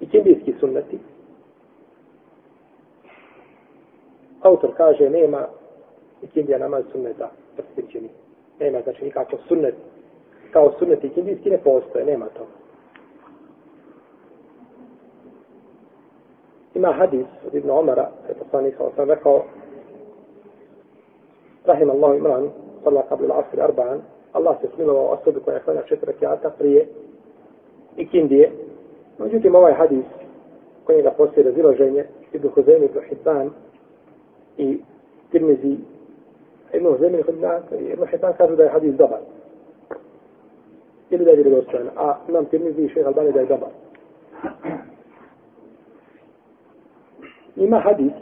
i kindijski sunneti. Autor kaže, nema i kindija namaz sunneta posvećeni. Nema, znači nikako sunnet, kao sunneti kindijski ne postoje, nema to. Ima hadis od Ibn Omara, je poslanik sam rekao, Rahim Allahu Imran, salla kabli al-asri arba'an, Allah se smilovao osobi koja je klanja četiri rekiata prije ikindije. Međutim, ovaj hadis koji ga postoji razilaženje, Ibn Huzemi, Ibn Hibban i Tirmizi, Ibn Huzemi, Ibn Hibban kažu da je hadis dobar. Ili da je vjerodostojan, a nam Tirmizi i šeha Albani da je dobar. Ima hadis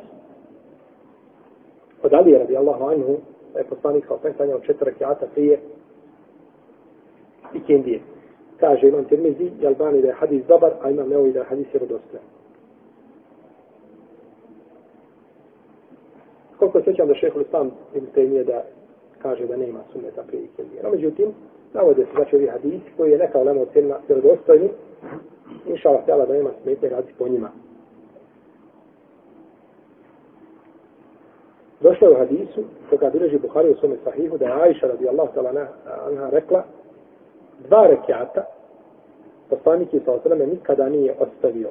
od Alije radijallahu anhu, da je poslanik kao sve od četiri rekiata prije i kendije. Kaže imam Tirmizi i Albani da je hadis dobar, a imam Neovi da je hadis vjerodostojan. Koliko se sjećam da šehol Islam ili te nije da kaže da nema sunneta prije i. No, međutim, navode se znači ovi hadis koji je neka ulema ocjenila vjerodostojni, inša Allah da nema smetnje raditi po njima. Došlo je u hadisu, koga bileži Buhari u svome sahihu, da je Aisha radijallahu ta'ala anha rekla, dva rekiata, poslanik je sa osrame nikada nije ostavio.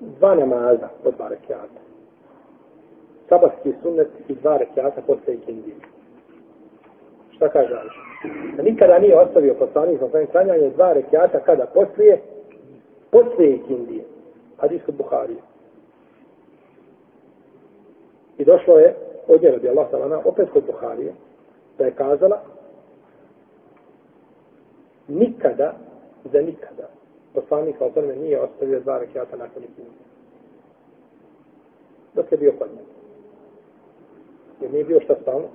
Dva namaza od dva rekiata. Sabahski sunnet i dva rekiata posle ikindije. Šta kaže Ališa? Da nikada nije ostavio poslanik sa osrame klanjanje dva rekiata kada poslije, poslije ikindije. Hadis od Buharije. I došlo je od nje radi Allah salana, opet kod Buharije, da je kazala nikada, za nikada, poslanik kao tome nije ostavio dva rekiata nakon ikinu. Dok je bio kod njega. Jer nije bio šta stalno.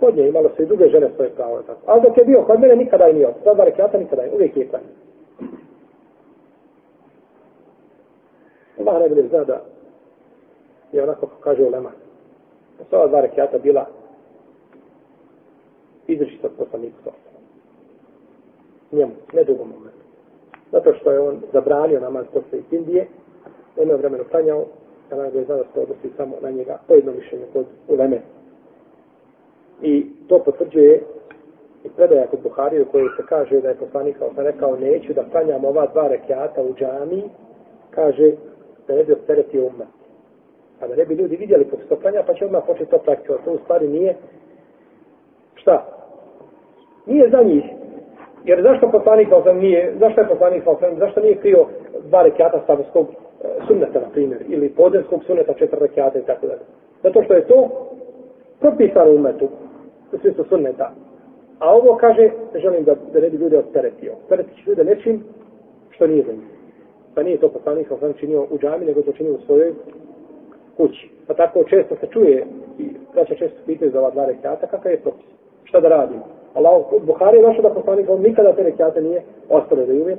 Kod nje imalo se i druge žene svoje pravo. Tako. Ali dok je bio kod mene, nikada je nije ostavio. Dva rekiata nikada je. Uvijek je kod nje. Allah ne zna da je onako kako kaže Ulema. Da su ova dva rekiata bila izrešita poslanik poslanika sa Njemu, ne drugom momentu. Zato što je on zabranio namaz posle iz Indije, on je vremenu klanjao, da nam je znao da se odnosi samo na njega, po jedno mišljenje kod Uleme. I to potvrđuje i predaja kod Buhari u kojoj se kaže da je poslanik kao sam rekao neću da klanjam ova dva rekiata u džami, kaže da ne bi opteretio umet. A da ne bi ljudi vidjeli kod klanja, pa će odmah početi to praktikovati. To u stvari nije šta? Nije za njih. Jer zašto poslanik sam nije, zašto je poslanik sam, zašto nije krio dva rekiata stavskog e, sunneta, na primjer, ili podenskog sunneta četiri rekiata i tako dalje. Zato što je to propisano u metu, u smislu sunneta. A ovo kaže, želim da, da ne bi ljude odteretio. Odteretit će ljude nečim što nije za njih. Pa nije to poslanik sam činio u džami, nego to činio u svojoj kući. Pa tako često se čuje i braća često pitaju za ova dva rekiata, kakav je propis? Šta da radimo? Allah, Buhari je došao da poslanik, on nikada te rekiate nije ostalo da je uvijek.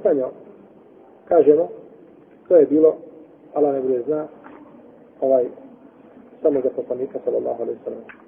Kažemo, to je bilo, Allah ne bude zna, ovaj, samo za poslanika, sallallahu alaihi sallam.